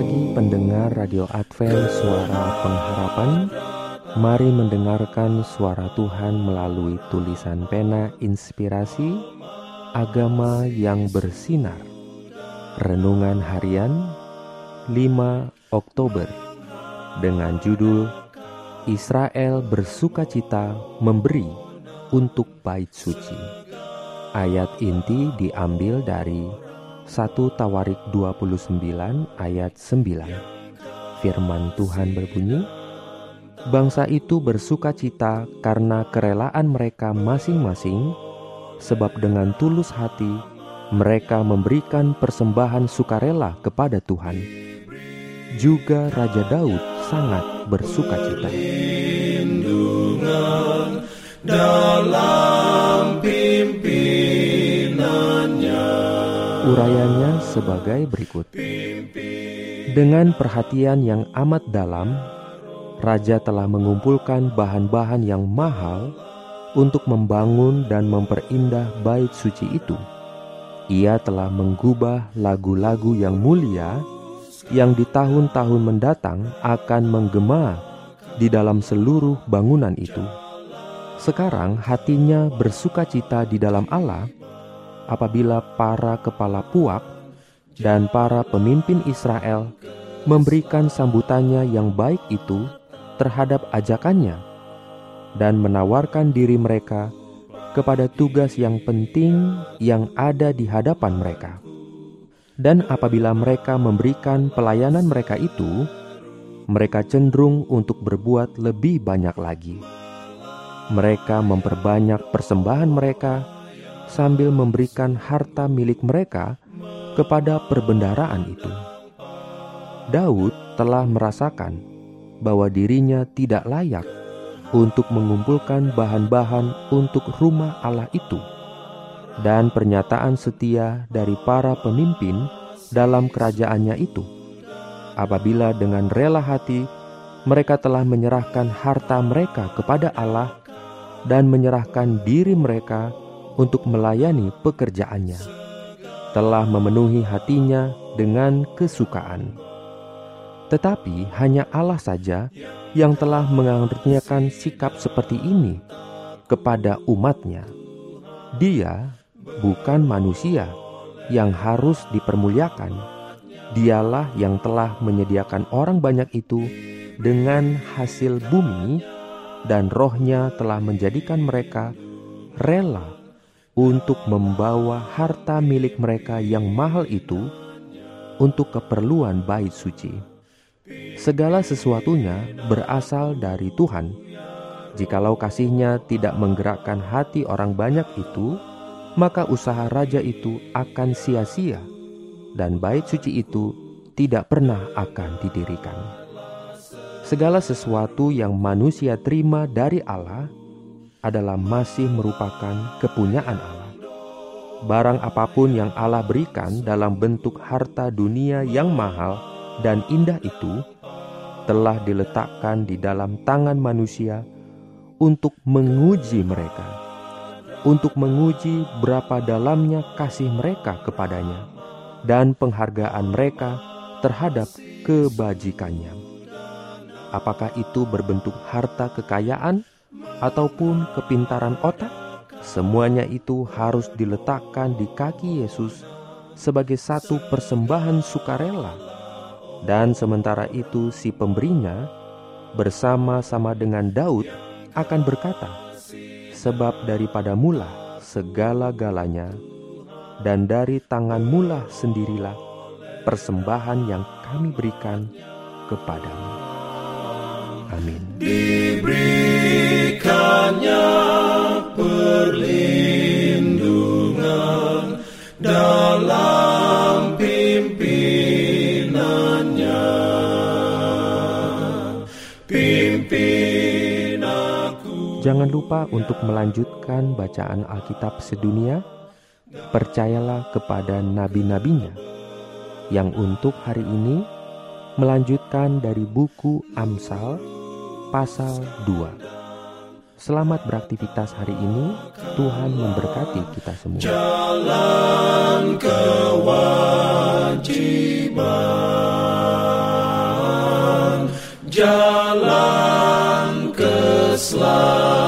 pagi pendengar Radio Advent Suara Pengharapan Mari mendengarkan suara Tuhan melalui tulisan pena inspirasi Agama yang bersinar. Renungan harian 5 Oktober Dengan judul Israel bersuka cita memberi untuk bait suci. Ayat inti diambil dari 1 Tawarik 29 ayat 9 Firman Tuhan berbunyi Bangsa itu bersuka cita karena kerelaan mereka masing-masing. Sebab dengan tulus hati mereka memberikan persembahan sukarela kepada Tuhan. Juga Raja Daud sangat bersuka cita. Dalam Urayanya sebagai berikut. Dengan perhatian yang amat dalam, raja telah mengumpulkan bahan-bahan yang mahal untuk membangun dan memperindah bait suci itu. Ia telah menggubah lagu-lagu yang mulia yang di tahun-tahun mendatang akan menggema di dalam seluruh bangunan itu. Sekarang hatinya bersuka cita di dalam Allah apabila para kepala puak dan para pemimpin Israel memberikan sambutannya yang baik itu terhadap ajakannya dan menawarkan diri mereka kepada tugas yang penting yang ada di hadapan mereka. Dan apabila mereka memberikan pelayanan mereka itu, mereka cenderung untuk berbuat lebih banyak lagi. Mereka memperbanyak persembahan mereka sambil memberikan harta milik mereka kepada perbendaraan itu. Daud telah merasakan bahwa dirinya tidak layak untuk mengumpulkan bahan-bahan untuk rumah Allah itu, dan pernyataan setia dari para pemimpin dalam kerajaannya itu. Apabila dengan rela hati mereka telah menyerahkan harta mereka kepada Allah dan menyerahkan diri mereka untuk melayani pekerjaannya, telah memenuhi hatinya dengan kesukaan. Tetapi hanya Allah saja yang telah mengaruniakan sikap seperti ini kepada umatnya. Dia bukan manusia yang harus dipermuliakan. Dialah yang telah menyediakan orang banyak itu dengan hasil bumi dan rohnya telah menjadikan mereka rela untuk membawa harta milik mereka yang mahal itu untuk keperluan bait suci. Segala sesuatunya berasal dari Tuhan. Jikalau kasihnya tidak menggerakkan hati orang banyak itu, maka usaha raja itu akan sia-sia, dan bait suci itu tidak pernah akan didirikan. Segala sesuatu yang manusia terima dari Allah adalah masih merupakan kepunyaan Allah. Barang apa pun yang Allah berikan dalam bentuk harta dunia yang mahal dan indah itu telah diletakkan di dalam tangan manusia untuk menguji mereka, untuk menguji berapa dalamnya kasih mereka kepadanya dan penghargaan mereka terhadap kebajikannya. Apakah itu berbentuk harta kekayaan ataupun kepintaran otak? Semuanya itu harus diletakkan di kaki Yesus sebagai satu persembahan sukarela. Dan sementara itu si pemberinya bersama-sama dengan Daud akan berkata, Sebab daripada mula segala-galanya, dan dari tangan mula sendirilah persembahan yang kami berikan kepadamu. Amin. Jangan lupa untuk melanjutkan bacaan Alkitab sedunia. Percayalah kepada nabi-nabinya yang untuk hari ini melanjutkan dari buku Amsal pasal 2. Selamat beraktivitas hari ini. Tuhan memberkati kita semua. Jalan kewajiban Jalan Islam.